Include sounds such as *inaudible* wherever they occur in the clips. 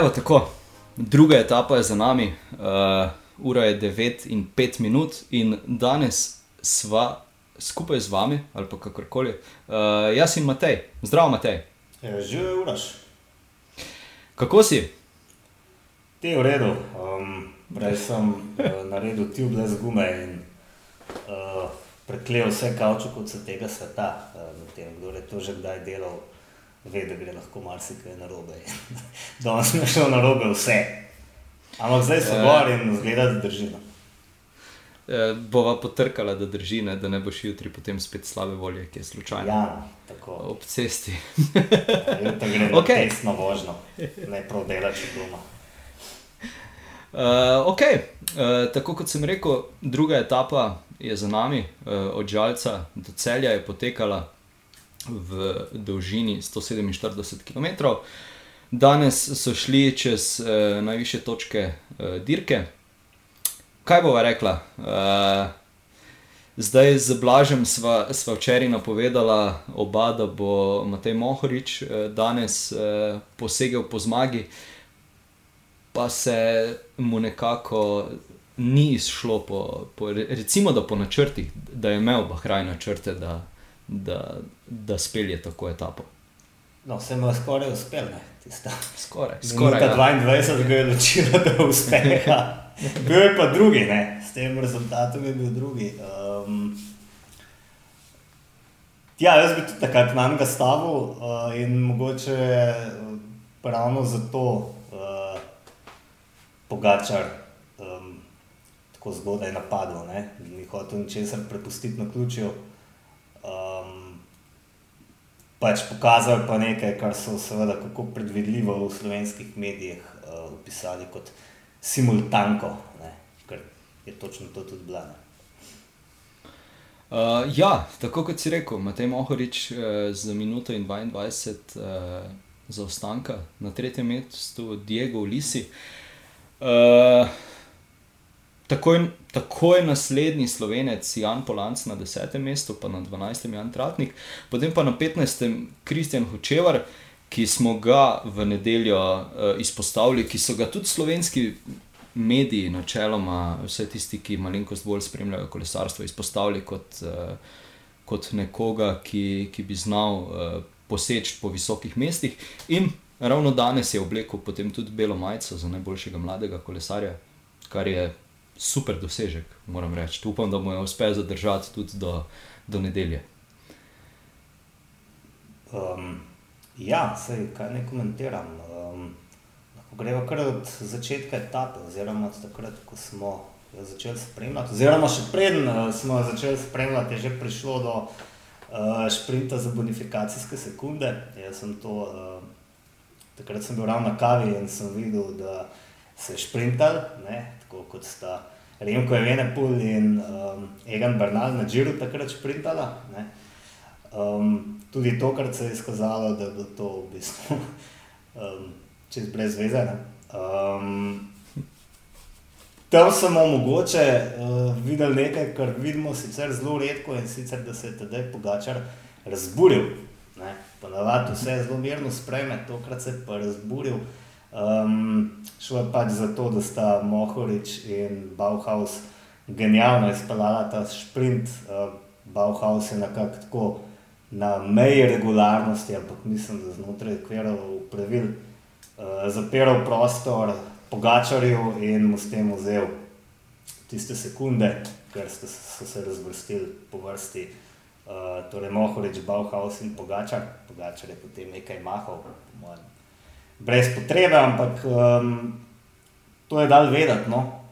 Evo tako, druga etapa je za nami, uh, ura je 9 in 5 minut, in danes sva skupaj z vami, ali pa kakorkoli. Uh, jaz in Matej, zdrav Matej. Živijo, uraš. Kako si? Ti je v redu. Um, prej sem uh, naredil tube brez gume in uh, preklel vse kavče kot se tega sveta. Uh, kdo je to že kdaj delal, ve, da gre lahko marsikaj narobe. *laughs* Danes je šlo narobe vse. Ampak zdaj so gor in zgleda, da drži. no. Uh, bova potrkala, da drži, ne, da ne boš jutri potem spet slabe volje, ki je slučajno Ja, tako. ob cesti. Jutri gre na *laughs* Okej. tesno vožnjo, ne prav delaš doma. Uh, ok, uh, tako kot sem rekel, druga etapa je za nami, uh, od Žalca do Celja je potekala v dolžini 147 km. Danes so šli čez uh, najviše točke uh, dirke. Kaj bova rekla? Uh, zdaj z Blažem sva, sva včeraj napovedala oba, da bo Matej Mohorič uh, danes uh, posegel po zmagi pa se mu nekako ni izšlo, po, po, recimo po načrtih, da je imel Bahrajn načrte, da, da, da spelje tako etapo. No, se mu je skoraj uspel, ne, tista. Skoraj, skoraj. Skoraj, Ja. 22 ga je ločilo, da uspeha. Bil je pa drugi, ne? s tem rezultatom je bil drugi. Um, ja, jaz bi tudi takrat na njega stavil uh, in mogoče uh, ravno zato uh, Pogačar um, tako zgodaj napadel, ne? ni hotel ničesar prepustiti na ključju. Pač pokazal je pa nekaj, kar so seveda kako predvidljivo v slovenskih medijih uh, opisali kot simultanko, ne? ker je točno to tudi bila. Ne? Uh, ja, tako kot si rekel, Matej Mohorič uh, za minuto in 22 uh, zaostanka, na tretjem mestu Diego Lisi. Uh, takoj, takoj naslednji slovenec Jan Polanc na desetem mestu, pa na dvanajstem Jan Tratnik, potem pa na petnajstem Kristjan Hočevar, ki smo ga v nedeljo uh, izpostavili, ki so ga tudi slovenski mediji, načeloma vse tisti, ki malenkost bolj spremljajo kolesarstvo, izpostavili kot, uh, kot nekoga, ki, ki bi znal uh, poseči po visokih mestih. In ravno danes je oblekel potem tudi belo majico za najboljšega mladega kolesarja, kar je super dosežek, moram reči. Upam, da mu je uspel zadržati tudi do, do nedelje. Um, ja, sej, kaj ne komentiram. Um, lahko gremo kar od začetka etape, oziroma od takrat, ko smo jo začeli spremljati. Oziroma, še preden uh, smo jo začeli spremljati, je že prišlo do uh, šprinta za bonifikacijske sekunde. Jaz sem to, uh, takrat sem bil ravno na kavi in sem videl, da se je šprintal, ne, tako kot sta Remko Evenepul in um, Egan Bernal na Džiru takrat šprintala. Ne. Um, tudi tokrat se je izkazalo, da je bilo to v bistvu *laughs* um, čez brez veze. ne. Um, tam smo mogoče uh, videli nekaj, kar vidimo sicer zelo redko in sicer, da se je tedaj Pogačar razburil. Ne. Ponavadi vse zelo mirno sprejme, tokrat se je pa razburil. Um, šlo je pač za to, da sta Mohorič in Bauhaus genialno izpeljala ta sprint. Uh, Bauhaus je nekako na meji regularnosti, ampak mislim, da znotraj okvirov pravil uh, zapiral prostor Pogačarju in mu s tem vzel tiste sekunde, ker sta, so se razvrstili po vrsti. Uh, torej, Mohorič, Bauhaus in Pogačar. Pogačar je potem nekaj mahal, po mojem, brez potrebe, ampak um, to je dal vedeti, no,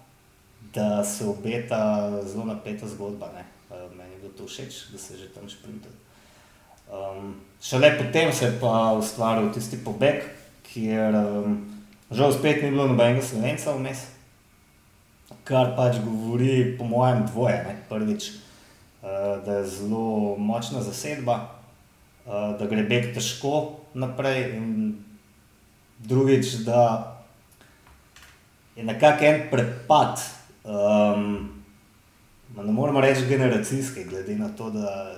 da se obeta zelo napeta zgodba. Ne. Meni je bilo to všeč, da se že tam šprintal. Um, šele potem se je pa ustvaril tisti pobeg, kjer um, žal spet ni bilo nobenega slovenca vmes, kar pač govori, po mojem, dvoje. Ne. Prvič, uh, da je zelo močna zasedba, uh, da gre beg težko naprej, in drugič, da je nekako en prepad. Um, ne moremo reči generacijski, glede na to, da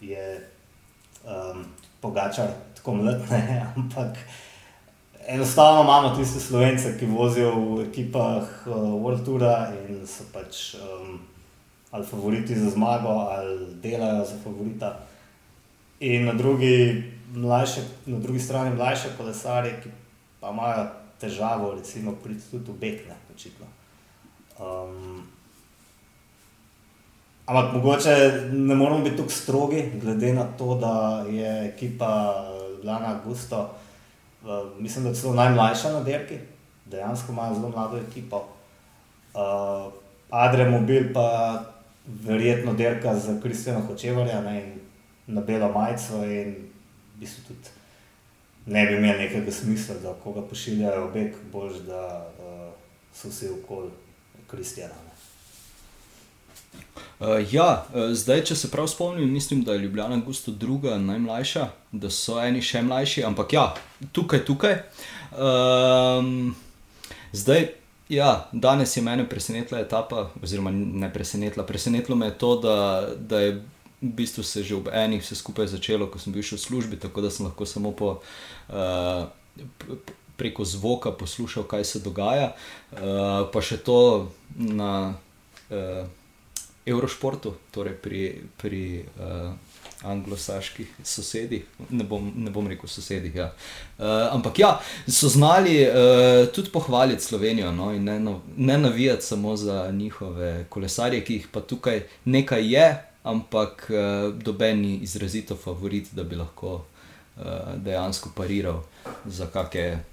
je um, Pogačar tako mlad, ne, *laughs* ampak enostavno imamo tiste slovence, ki vozijo v ekipah uh, World Toura in so pač um, ali favoriti za zmago, ali delajo za favorita. In na drugi, mlajše, na drugi strani mlajše kolesarje, ki pa imajo težavo, recimo, priti tudi v Bekne, očitno. Um, ampak mogoče ne moramo biti tako strogi, glede na to, da je ekipa Lana Gusto mislim, da celo najmlajša na dirki, dejansko imajo zelo mlado ekipo. Uh, Adrian Mobil pa verjetno dirka za Kristjana Hočevarja ne, na belo majico in v bistvu tudi ne bi imel nekega smisla, da koga pošiljajo v beg, bož da uh, so vsi okoli Kristjana. Uh, ja, uh, zdaj, če se prav spomnim, mislim, da je Ljubljana Gusto druga, najmlajša, da so eni še mlajši, ampak ja, tukaj, tukaj. Um, zdaj, ja, danes je mene presenetila etapa, oziroma ne presenetila. Presenetilo me je to, da, da je v bistvu se že ob enih vse skupaj začelo, ko sem bil še v službi, tako da sem lahko samo po. Uh, Preko zvoka poslušal, kaj se dogaja, uh, pa še to na uh, Eurošportu, torej pri, pri uh, anglosaških sosedih, ne bom, ne bom rekel sosedih. Ja. Uh, ampak ja, so znali uh, tudi pohvaliti Slovenijo no, in ne, ne navijati samo za njihove kolesarje, ki jih pa tukaj nekaj je, ampak uh, dobeni izrazito favorit, da bi lahko uh, dejansko pariral za kakšne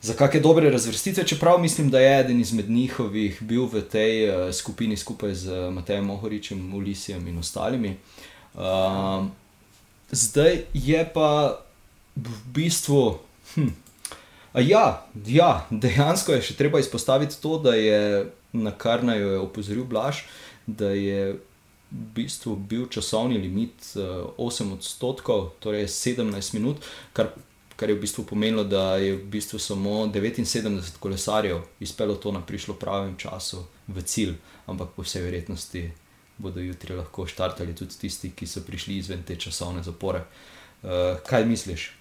za kakšne dobre razvrstitve, čeprav mislim, da je eden izmed njihovih bil v tej uh, skupini skupaj z Matejem Ohoričem, Ulisijem in ostalimi. Uh, zdaj je pa v bistvu. Hm, ja, ja, dejansko je še treba izpostaviti to, da je na kar naj jo je opozoril Blaž, da je v bistvu bil časovni limit uh, 8 odstotkov, torej 17 minut, kar kar je v bistvu pomenilo, da je v bistvu samo 79 kolesarjev izpelo to na prišlo pravem času v cilj, ampak po vsej verjetnosti bodo jutri lahko štartali tudi tisti, ki so prišli izven te časovne zapore. Uh, kaj misliš?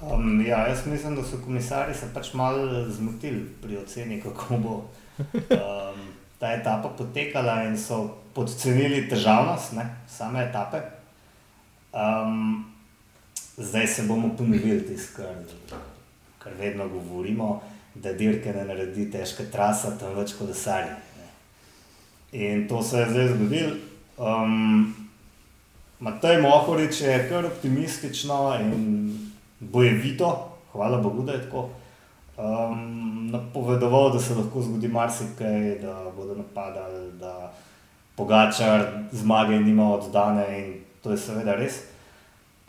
Um, ja, jaz mislim, da so komisari se pač malo zmotili pri oceni, kako bo um, ta etapa potekala, in so podcenili težavnost ne, same etape. Um, zdaj se bomo ponovili tisto, kar, kar vedno govorimo, da dirke ne naredi težke trase, tam več kot desari. In to se je zdaj zgodilo. Um, Matej Mohorič je kar optimistično in bojevito, hvala Bogu, da je tako. Um, napovedoval, da se lahko zgodi marsikaj, da bodo napadali, da pogačar zmage nima oddane in to je seveda res.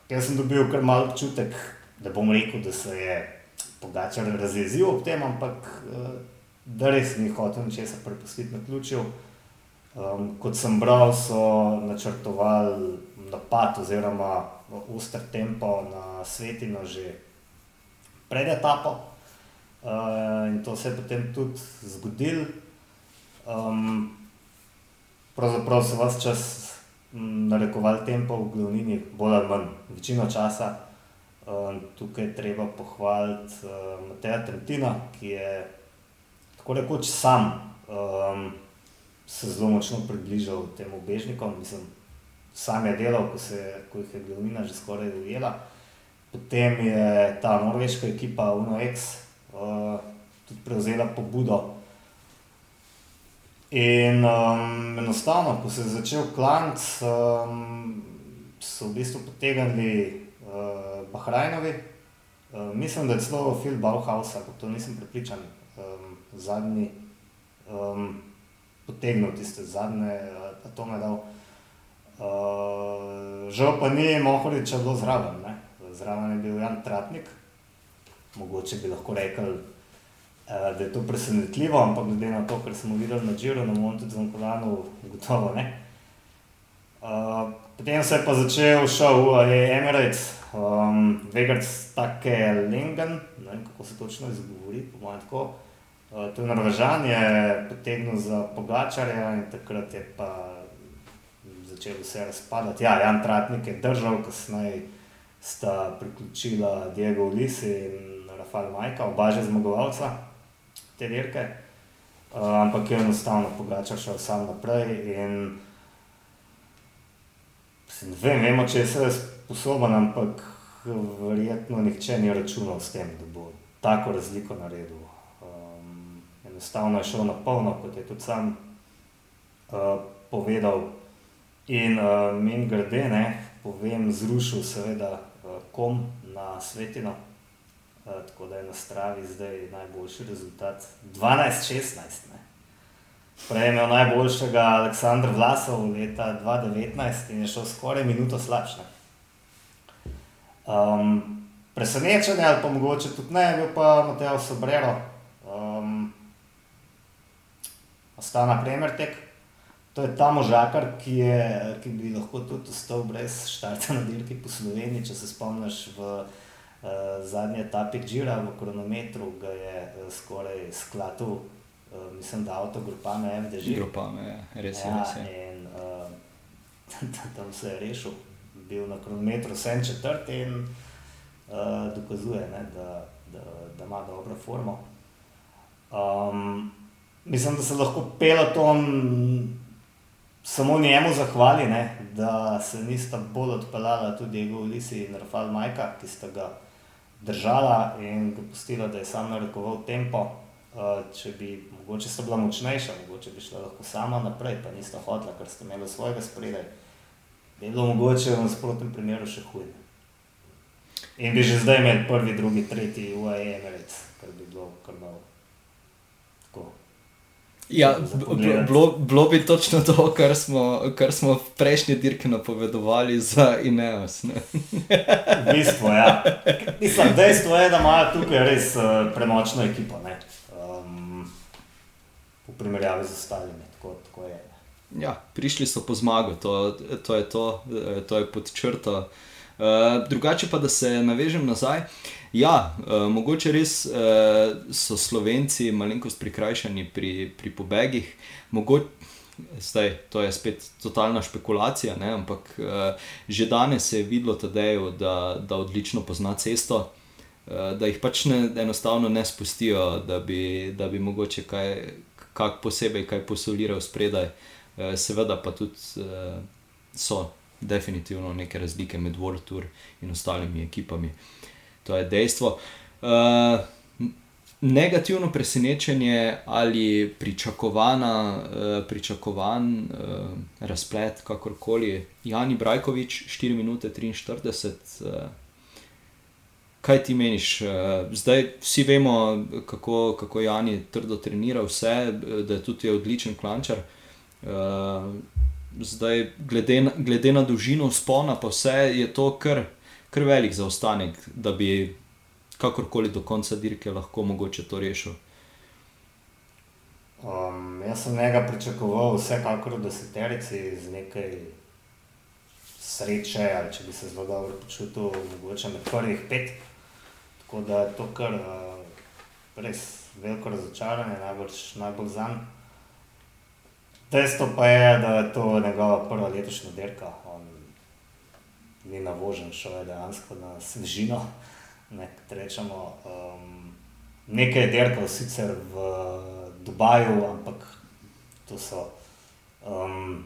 Jaz sem dobil kar malo občutek, da bom rekel, da se je Pogačar razjezil ob tem, ampak eh, da res ni hotel ničesar prepustiti na ključju. Um, kot sem bral, so načrtovali napad oziroma ustr tempo na svetino že pred etapo. Uh, in to se je potem tudi zgodilo. Um, pravzaprav se vse čas narekovali tempo v glavnini, bolj ali manj, večino časa. Um, tukaj je treba pohvaliti uh, Mateja Trentina, ki je tako rekoč sam um, se zelo močno približal tem obežnikom. Mislim, sam je delal, ko, se, ko jih je glavnina že skoraj ujela. Potem je ta norveška ekipa UNOX tudi prevzela pobudo In um, enostavno, ko se je začel klant, um, so v bistvu potegnili uh, Bahrajnovi. Uh, mislim, da je celo Phil Bauhaus, ampak to nisem prepričan, um, zadnji um, potegnil tiste zadnje uh, atome. Dal. Uh, žal pa ni Mohoriča bilo zraven, ne? zraven je bil Jan Tratnik, mogoče bi lahko rekel. Eh, da je to presenetljivo, ampak glede na to, kar smo videli na Džiru, na Montu Zankolanu, gotovo ne. Uh, potem se je pa začel šel v Emirates, um, Vegas Take Lingen, ne vem kako se točno izgovori, po mojem tako. Uh, to je Norvežan, je potegnil za Pogačarja in takrat je pa začel vse razpadati. Ja, Jan Tratnik je držal, kasneje sta priključila Diego Ulisi in Rafael Majka, oba že zmagovalca te dirke. Uh, ampak je enostavno pogačal šel sam naprej. In, ne vem, vemo, če je vse sposoben, ampak verjetno nihče ni računal s tem, da bo tako razliko naredil. Um, enostavno je šel na polno, kot je tudi sam uh, povedal. In uh, min grede, ne, povem, zrušil seveda uh, kom na svetino. Tako da je na stravi zdaj najboljši rezultat 12-16. Prej je imel najboljšega Aleksandra Vlasov leta 2019 in je šel skoraj minuto slabše. Um, presenečenje ali pa mogoče tudi ne, je bil pa Mateo Sobrero, um, ostana Premier tek. To je ta možakar, ki, je, ki bi lahko tudi ostal brez štarta na dirki po Sloveniji. Če se spomniš, v zadnji etapi Džira v kronometru ga je uh, skoraj sklatil, uh, mislim, da avto grupame MDŽ. Grupame, res je. Ja, in uh, *laughs* tam se je rešil, bil na kronometru 7 četrt in uh, dokazuje, ne, da, da, da ima dobro formo. Um, mislim, da se lahko peloton samo njemu zahvali, ne, da se nista bolj odpeljala tudi njegov Lisi in Rafal Majka, ki sta ga držala in ga pustila, da je sam narekoval tempo. Uh, če bi mogoče bila močnejša, mogoče bi šla lahko sama naprej, pa nista hodila, ker sta imela svojega spredaj, bi bilo mogoče v nasprotnem primeru še huje. In bi že zdaj imeli prvi, drugi, tretji UAE kar bi bilo kar malo. Ja, bilo, bilo bi točno to, kar smo, kar smo v prejšnji dirki napovedovali za Ineos. v bistvu, ja. Mislim, dejstvo je, da imajo tukaj res uh, premočno ekipo, um, v primerjavi z ostalimi. Tako, tako je. Ja, prišli so po zmago, to, to je to, to je pod črto. Uh, drugače pa, da se navežem nazaj. Ja, uh, mogoče res uh, so Slovenci malenkost prikrajšani pri, pri pobegih. Mogoče, zdaj, to je spet totalna špekulacija, ne? ampak uh, že danes se je videlo, tadejo, da, da odlično pozna cesto, uh, da jih pač ne, enostavno ne spustijo, da bi, da bi mogoče kaj, kaj posebej kaj posoliral spredaj. Uh, seveda pa tudi uh, so definitivno neke razlike med World Tour in ostalimi ekipami. To je dejstvo. Uh, negativno presenečenje ali pričakovana, uh, pričakovan uh, razplet, kakorkoli. Jani Brajkovič, 4 minute 43. Uh, Kaj ti meniš? Zdaj vsi vemo, kako, kako Jani trdo trenira, vse, da je tudi odličen klančar zdaj, glede na, glede na dolžino spona, pa vse je to kar, kar velik zaostanek, da bi kakorkoli do konca dirke lahko mogoče to rešil. Um, jaz sem njega pričakoval, vsekakor v deseterici, z nekaj sreče, ali če bi se zelo dobro počutil, mogoče med prvih pet. Tako da je to kar uh, res veliko razočaranje, najbolj zanj. Dejstvo pa je, da je to njegova prva letošnja dirka. On ni navožen, šel je dejansko na svežino. Ne, rečemo, um, nekaj je dirkal sicer v Dubaju, ampak to so um,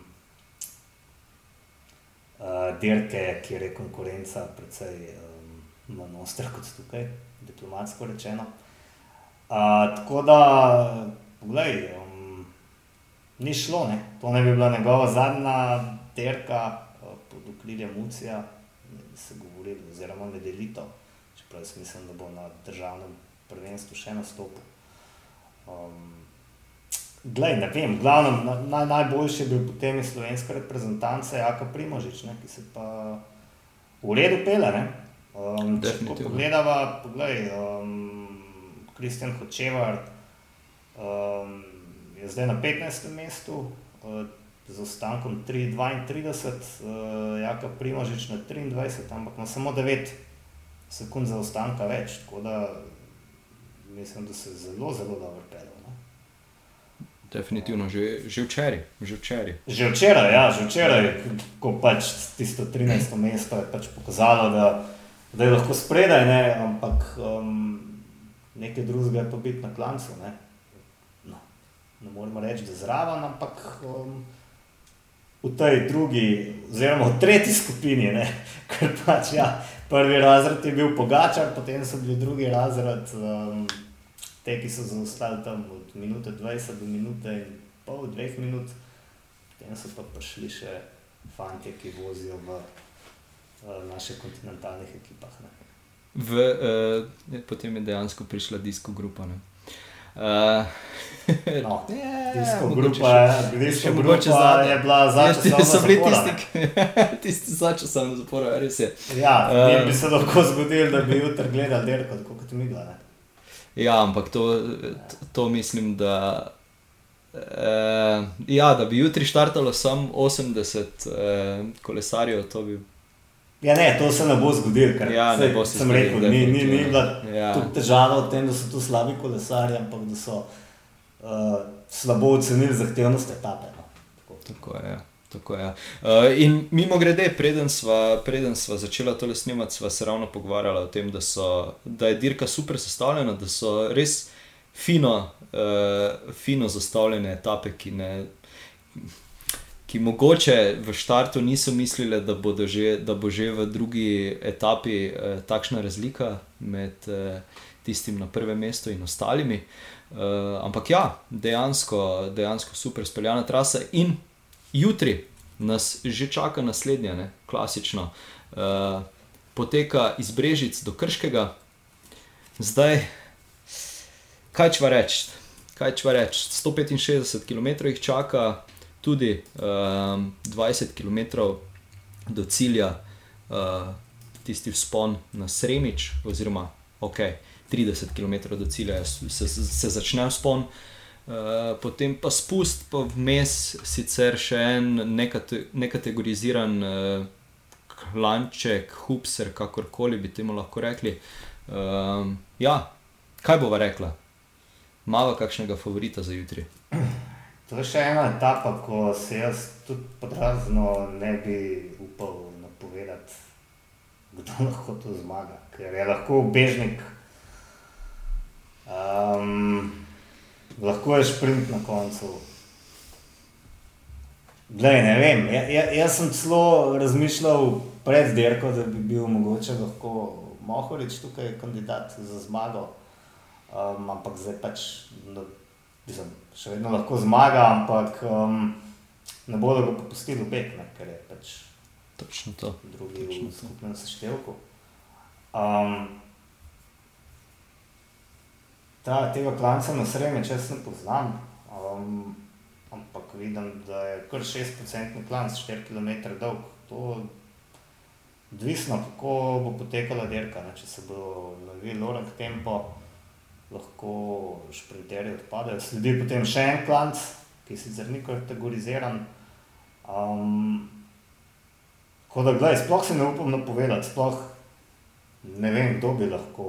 uh, dirke, kjer je konkurenca precej um, manj ostra kot tukaj, diplomatsko rečeno. Uh, tako da, poglej, ni šlo, ne. to ne bi bila njegova zadnja terka eh, pod okriljem Mucija, bi se govorili, oziroma med elito, čeprav jaz mislim, da bo na državnem prvenstvu še nastopil. Um, glej, ne vem, glavnem, na, najboljši je bil potem iz slovenske reprezentance Jaka Primožič, ne, ki se pa v redu pele. Ne. Um, če pogledava, poglej, um, Kristjan Hočevar, um, je zdaj na 15. mestu uh, z ostankom 3,32, uh, Jaka Primožič na 23, ampak ima samo 9 sekund za ostanka več. Tako da mislim, da se zelo, zelo dobro pelje. Definitivno, že, že včeraj. Že včeraj, že včeraj, ja, že včeraj, ko pač tisto 13. mesto je pač pokazalo, da da je lahko spredaj, ne, ampak um, nekaj drugega je pa biti na klancu. Ne, no, ne moremo reči, da zraven, ampak um, v tej drugi, oziroma v tretji skupini, ne, *laughs* ker pač ja, prvi razred je bil pogačar, potem so bili drugi razred. Um, Te, ki so zaostali tam od minute 20 do minute in pol, dveh minut, potem so pa prišli še fanti, ki vozijo v uh, naših kontinentalnih ekipah. V, uh, potem je dejansko prišla disko grupa. Uh, *laughs* no, disko grupa, disko grupa je bila zadnja. Ja, so bili tisti, ki *laughs* tisti začasno zaporo, res je. Ja, uh, bi se lahko zgodilo, da bi jutri gledali derko, kot mi gledali. Ja, ampak to, to mislim, da, eh, ja, da bi jutri štartalo samo 80 eh, kolesarjev. Bi... Ja, ne, to se ne bo zgodilo, ker ja, sej, bo sem rekel, ni, ni, ni bila ja. težava v tem, da so tu slabi kolesarji, ampak da so uh, slabo ocenili zahtevnost etape. No. Tako. Tako je. Ja. Tako, ja. uh, in mimo grede, preden smo sva začela to snemati, sva se ravno pogovarjala o tem, da, so, da je dirka super sestavljena, da so res fino, uh, fino zastavljene etape, ki, ne, ki mogoče v startu niso mislili, da, že, da bo že v drugi etapi uh, takšna razlika med uh, tistim na prvem mestu in ostalimi. Uh, ampak ja, dejansko, dejansko super speljana trasa in jutri nas že čaka naslednja, ne? klasično. Uh, poteka iz Brežic do Krškega, zdaj, kaj če reči, kaj če reči, 165 km jih čaka, tudi uh, 20 km do cilja, uh, tisti vzpon na Sremič, oziroma ok, 30 km do cilja se, se, začne vzpon. Uh, Eh, potem pa spust, pa vmes sicer še en nekate, nekategoriziran uh, klanček, hupser, kakorkoli bi temu lahko rekli. Uh, ja, kaj bova rekla? Malo kakšnega favorita za jutri. To je še ena etapa, ko se jaz tudi podrazno ne bi upal napovedati, kdo *laughs* lahko to zmaga, ker je lahko bežnik. Um, lahko je sprint na koncu. Glej, ne vem, ja, ja, jaz sem celo razmišljal pred dirko, da bi bil mogoče lahko Mohorič tukaj kandidat za zmago. Um, ampak zdaj pač, no, mislim, še vedno lahko zmaga, ampak um, ne bodo ga popustili v bek, ne, ker je pač točno to. Drugi točno v skupnem seštevku. Um, ta, tega klanca na sreme, če se ne poznam, um, ampak vidim, da je kar 6% klanc, 4 km dolg. To odvisno, kako bo potekala dirka. Ne? Če se bo lovil lorak tempo, lahko šprinterji odpadejo. Sledi potem še en klanc, ki sicer ni kategoriziran. Um, Tako da, gledaj, sploh se ne upam napovedati, sploh ne vem, kdo bi lahko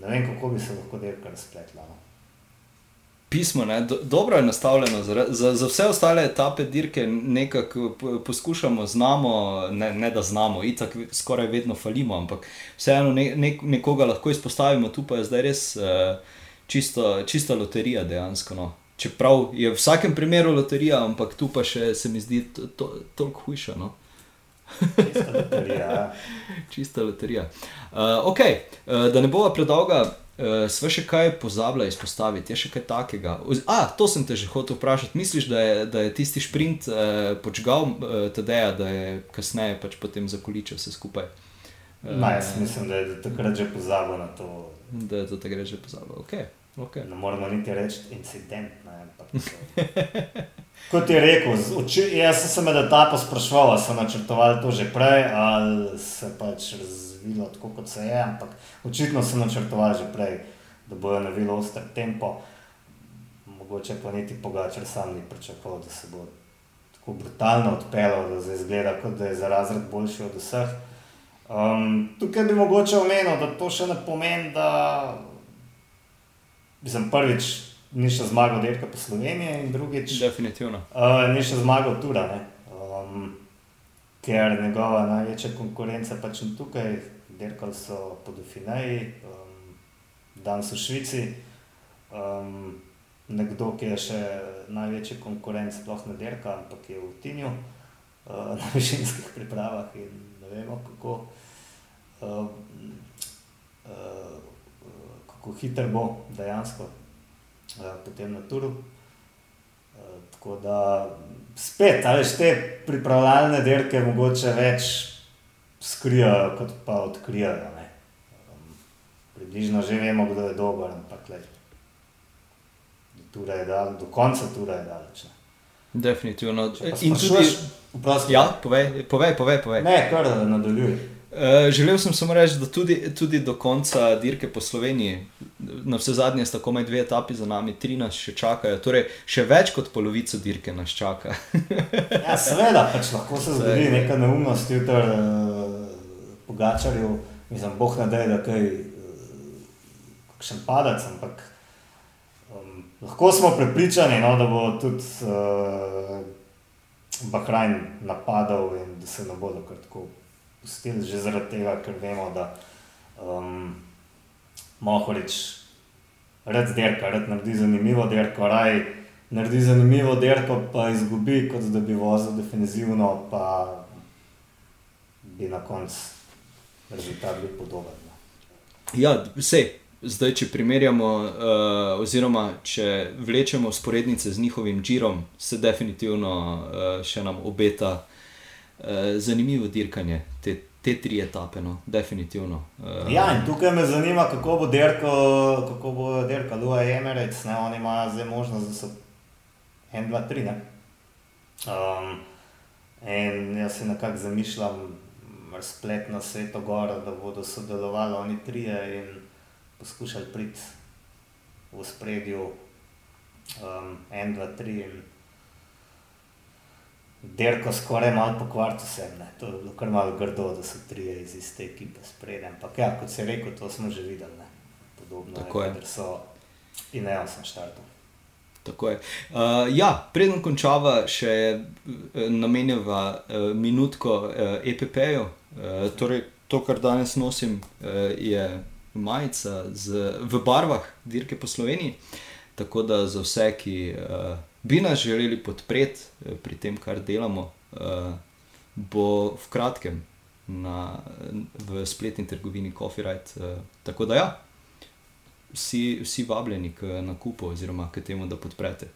ne vem, kako bi se lahko delka razpletla. No. Pismo je do, dobro nastavljeno za, za, za vse ostale etape dirke, nekako poskušamo, znamo, ne, ne da znamo, itak skoraj vedno falimo, ampak vseeno ne, ne, nekoga lahko izpostavimo, tu pa je zdaj res uh, čisto, čista loterija dejansko. No. Čeprav je v vsakem primeru loterija, ampak tu pa še se mi zdi to, to, toliko hujša. No. Čista loterija. *laughs* Čista loterija. Uh, okay. uh, da ne bova predolga, uh, sva še kaj pozabila izpostaviti, je še kaj takega. A, to sem te že hotel vprašati. Misliš, da je, da je tisti sprint uh, počgal uh, TD-ja, da je kasneje pač potem zakoličil vse skupaj? Uh, Ma, jaz mislim, da je takrat že pozabil na to. Da je to takrat že pozabil. Okay. Okay. Ne moramo niti reči incident. Ne, *laughs* Kot je rekel, uči, jaz sem se med etapom sprašval, ali so načrtovali to že prej, ali se pač razvilo tako, kot se je. Ampak očitno so načrtovali že prej, da bojo navili oster tempo. Mogoče pa niti pogačer sam ni pričakoval, da se bo tako brutalno odpeljal, da se izgleda, kot da je za razred boljši od vseh. Um, tukaj bi mogoče omenil, da to še ne pomeni, da bi sem prvič ni še zmagal Dirka po Sloveniji in drugič. Definitivno. Uh, ni še zmagal Tura. Um, ker njegova največja konkurenca pač ni tukaj, dirkali so po Dauphineji, um, danes v Švici. Um, nekdo, ki je še največji konkurent, sploh ne dirka, ampak je v Tinju uh, *laughs* na višinskih pripravah in ne vemo, kako, uh, uh, kako hiter bo dejansko uh, potem na turu. Uh, tako da spet, ali te pripravljalne dirke mogoče več skrijajo, kot pa odkrijajo. Um, približno že vemo, kdo je dober, ampak tura je dal, do konca tura je daleč. Definitivno. In tudi, vprosti, ja, povej, povej, povej. povej. Ne, kar nadaljuj. Uh, želel sem samo reči, da tudi, tudi do konca dirke po Sloveniji, na vse zadnje, sta komaj dve etapi za nami, tri nas še čakajo, torej še več kot polovico dirke nas čaka. ja, seveda, pač lahko se zgodi neka neumnost, jutr uh, pogačarju, mislim, boh ne da je, da kaj, uh, kakšen padec, ampak Lahko smo prepričani, no, da bo tudi uh, Bahrajn napadal in da se ne bodo kar tako pustili, že zaradi tega, ker vemo, da um, Mohorič red derka, red naredi zanimivo derko, raj naredi zanimivo derko, pa izgubi, kot da bi vozil definitivno, pa bi na koncu rezultat bil podoben. No. Ja, vse. Zdaj, če primerjamo, uh, oziroma če vlečemo sporednice z njihovim Džirom, se definitivno uh, še nam obeta uh, zanimivo dirkanje, te, te tri etape. No, definitivno. Uh, ja, in tukaj me zanima, kako bo dirko, kako bo dirka Lua Emirates, ne? oni imajo zdaj možnost, da so 1, 2, 3. Um, in jaz si nekako zamišljam, razplet na svetu, gor, da bodo sodelovali oni trije poskušali priti v spredju, um, en, dva, tri. In derko skoraj malo pokvarto se je, to je bilo kar malo grdo, da so tri iz iste ekipe spredje. Ampak ja, kot se je rekel, to smo že videli, ne? podobno Tako je, ker so in ne, sem štartal. Tako je. Uh, ja, predem končava, še uh, namenjava uh, minutko uh, EPP-ju. Uh, torej, to, kar danes nosim, uh, je majica z, v barvah dirke po Sloveniji. Tako da za vse, ki uh, bi nas želeli podpreti uh, pri tem, kar delamo, uh, bo v kratkem na, v spletni trgovini Copyright. Uh, tako da ja, vsi, vsi vabljeni k nakupu oziroma k temu, da podprete.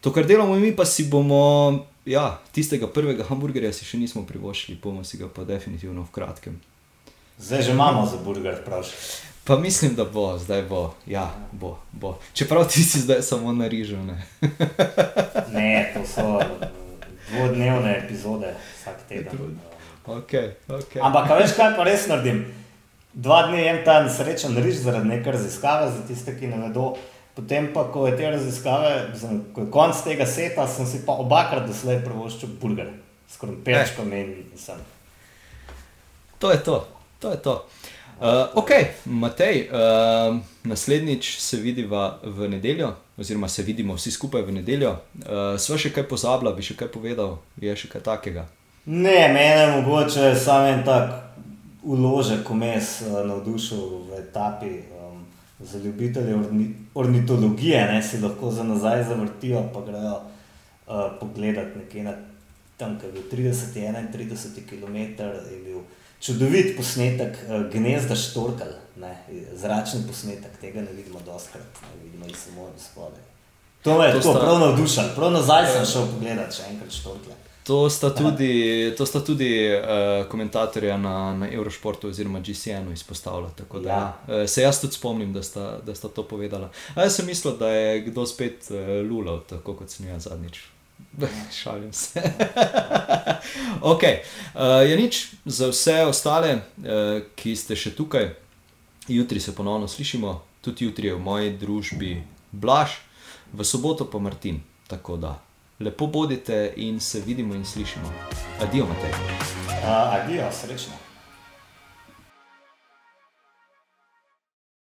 To, kar delamo mi, pa si bomo, ja, tistega prvega hamburgerja si še nismo privoščili, bomo si ga pa definitivno v kratkem. Zdaj že imamo za burger, praviš. Pa mislim, da bo, zdaj bo. Ja, bo, bo. Čeprav ti si zdaj samo na rižu. Ne? *laughs* ne, to so dvodnevne epizode, vsak teden. Okay, okay. Ampak, veš kaj pa res naredim? Dva dni jem ta nesrečen riž zaradi neke raziskave, za tiste, ki ne vedo. Potem pa, ko je te raziskave, ko je konc tega seta, sem si pa obakrat doslej prvoščil burger s krompirčkom eh. in sem. To je to. To je to. Uh, ok, Matej, uh, naslednjič se vidiva v nedeljo, oziroma se vidimo vsi skupaj v nedeljo. Uh, sva še kaj pozabila, bi še kaj povedal, je še kaj takega? Ne, mene mogoče samo en tak uložek, ko me je navdušil v etapi. Um, za ljubitelje orni, ornitologije ne, si lahko za nazaj zavrtijo, pa grejo uh, pogledat nekje na tam, ki je bil 30-31 km. Je bil čudovit posnetek uh, gnezda štorkal, ne, zračni posnetek, tega ne vidimo doskrat, ne vidimo jih samo od spodaj. To me je tako sta... prav navdušilo, prav nazaj sem šel pogledat še enkrat štorkle. To sta tudi, to sta tudi uh, komentatorja na, na Eurošportu oziroma GCN-u izpostavila. Da, ja. uh, se jaz tudi spomnim, da sta, da sta to povedala. A jaz sem mislil, da je kdo spet uh, lulal, tako kot sem jaz zadnjič. *laughs* Šalim se. *laughs* ok, uh, je nič za vse ostale, uh, ki ste še tukaj. Jutri se ponovno slišimo, tudi jutri je v moji družbi Blaž, v soboto pa Martin. Tako da lepo bodite in se vidimo in slišimo. Adijo, Matej. Uh, adijo, srečno.